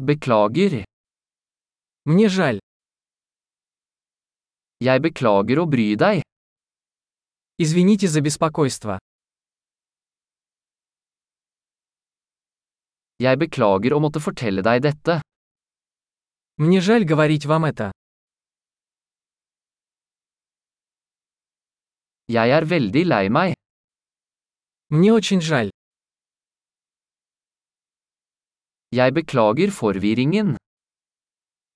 Beklager. Мне жаль. Jeg beklager bry deg. Извините за беспокойство. Jeg beklager å måtte fortelle deg dette. Мне жаль говорить вам это. Jeg er veldig lei meg. Мне очень жаль. Jeg beklager forvirringen.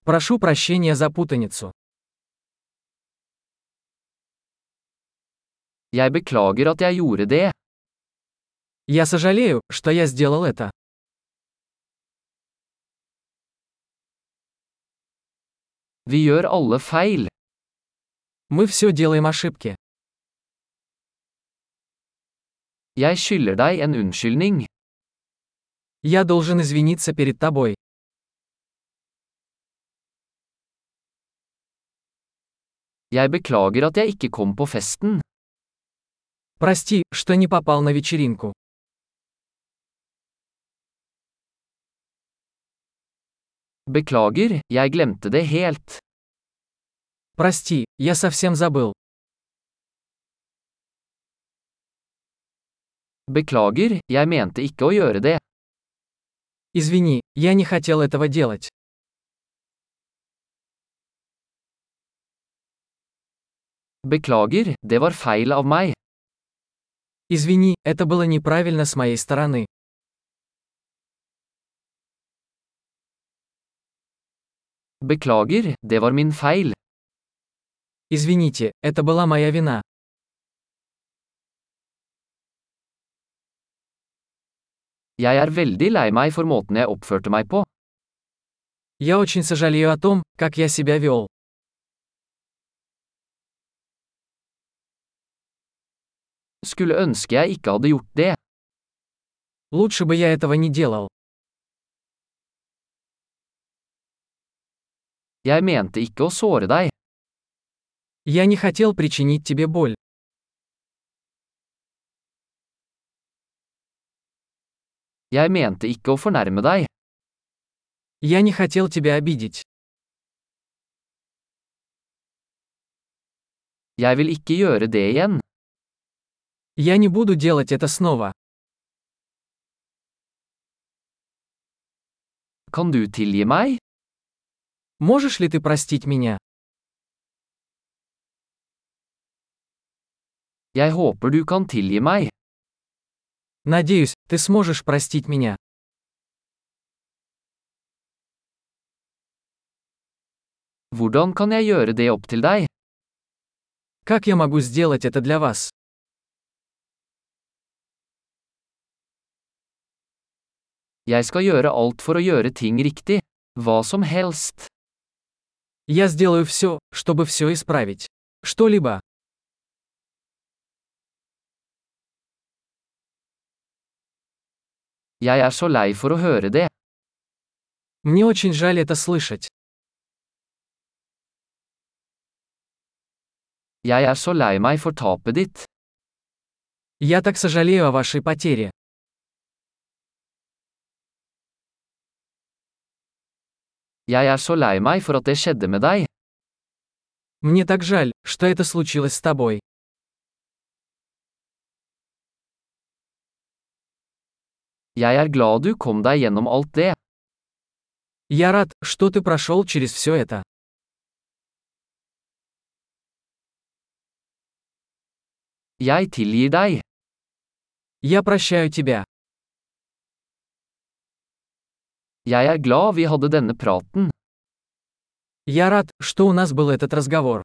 Прошу прощения за путаницу. Jeg beklager at jeg gjorde det. Я сожалею, что я сделал это. Vi gjør alle feil. Мы все делаем ошибки. Jeg skylder deg en unnskyldning. Я должен извиниться перед тобой. Jeg beklager at jeg ikke kom på festen. Прости, что не попал на вечеринку. Beklager, jeg glemte det helt. Прости, я совсем забыл. Beklager, jeg mente ikke å gjøre det. Извини, я не хотел этого делать. Beklager, det var feil av meg. Извини, это было неправильно с моей стороны. Beklager, det var min feil. Извините, это была моя вина. Jeg er veldig lei meg for måten jeg oppførte meg på. Я очень сожалею о том, как я себя вел. Skulle ønske jeg ikke hadde gjort det. Лучше бы я этого не делал. Jeg mente ikke å såre deg. Я не хотел причинить тебе боль. Jeg mente ikke å fornærme deg. Я не хотел тебя обидеть. Jeg vil ikke gjøre det igjen. Я не буду делать это снова. Kan du tilgi meg? Можешь ли ты простить меня? Jeg håper du kan tilgi meg. Надеюсь, ты сможешь простить меня. Hvordan kan jeg gjøre det opp til deg? Как я могу сделать это для вас? Jeg skal gjøre alt for å gjøre ting riktig. Hva som helst. Я сделаю все, чтобы все исправить. Что-либо. Jeg er så lei for å høre det. Мне очень жаль это слышать. Jeg er så lei meg for tapet ditt. Я так сожалею о вашей потере. Jeg er så lei meg for at det skjedde med deg. Мне так жаль, что это случилось с тобой. Jeg er glad du kom deg gjennom alt det. Я рад, что ты прошел через все это. Jeg tilgir deg. Я прощаю тебя. Jeg er glad vi hadde denne praten. Я рад, что у нас был этот разговор.